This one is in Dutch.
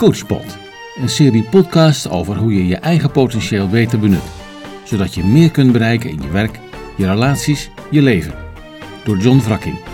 Coachpot, een serie podcast over hoe je je eigen potentieel beter benut, zodat je meer kunt bereiken in je werk, je relaties, je leven. Door John Wrakking.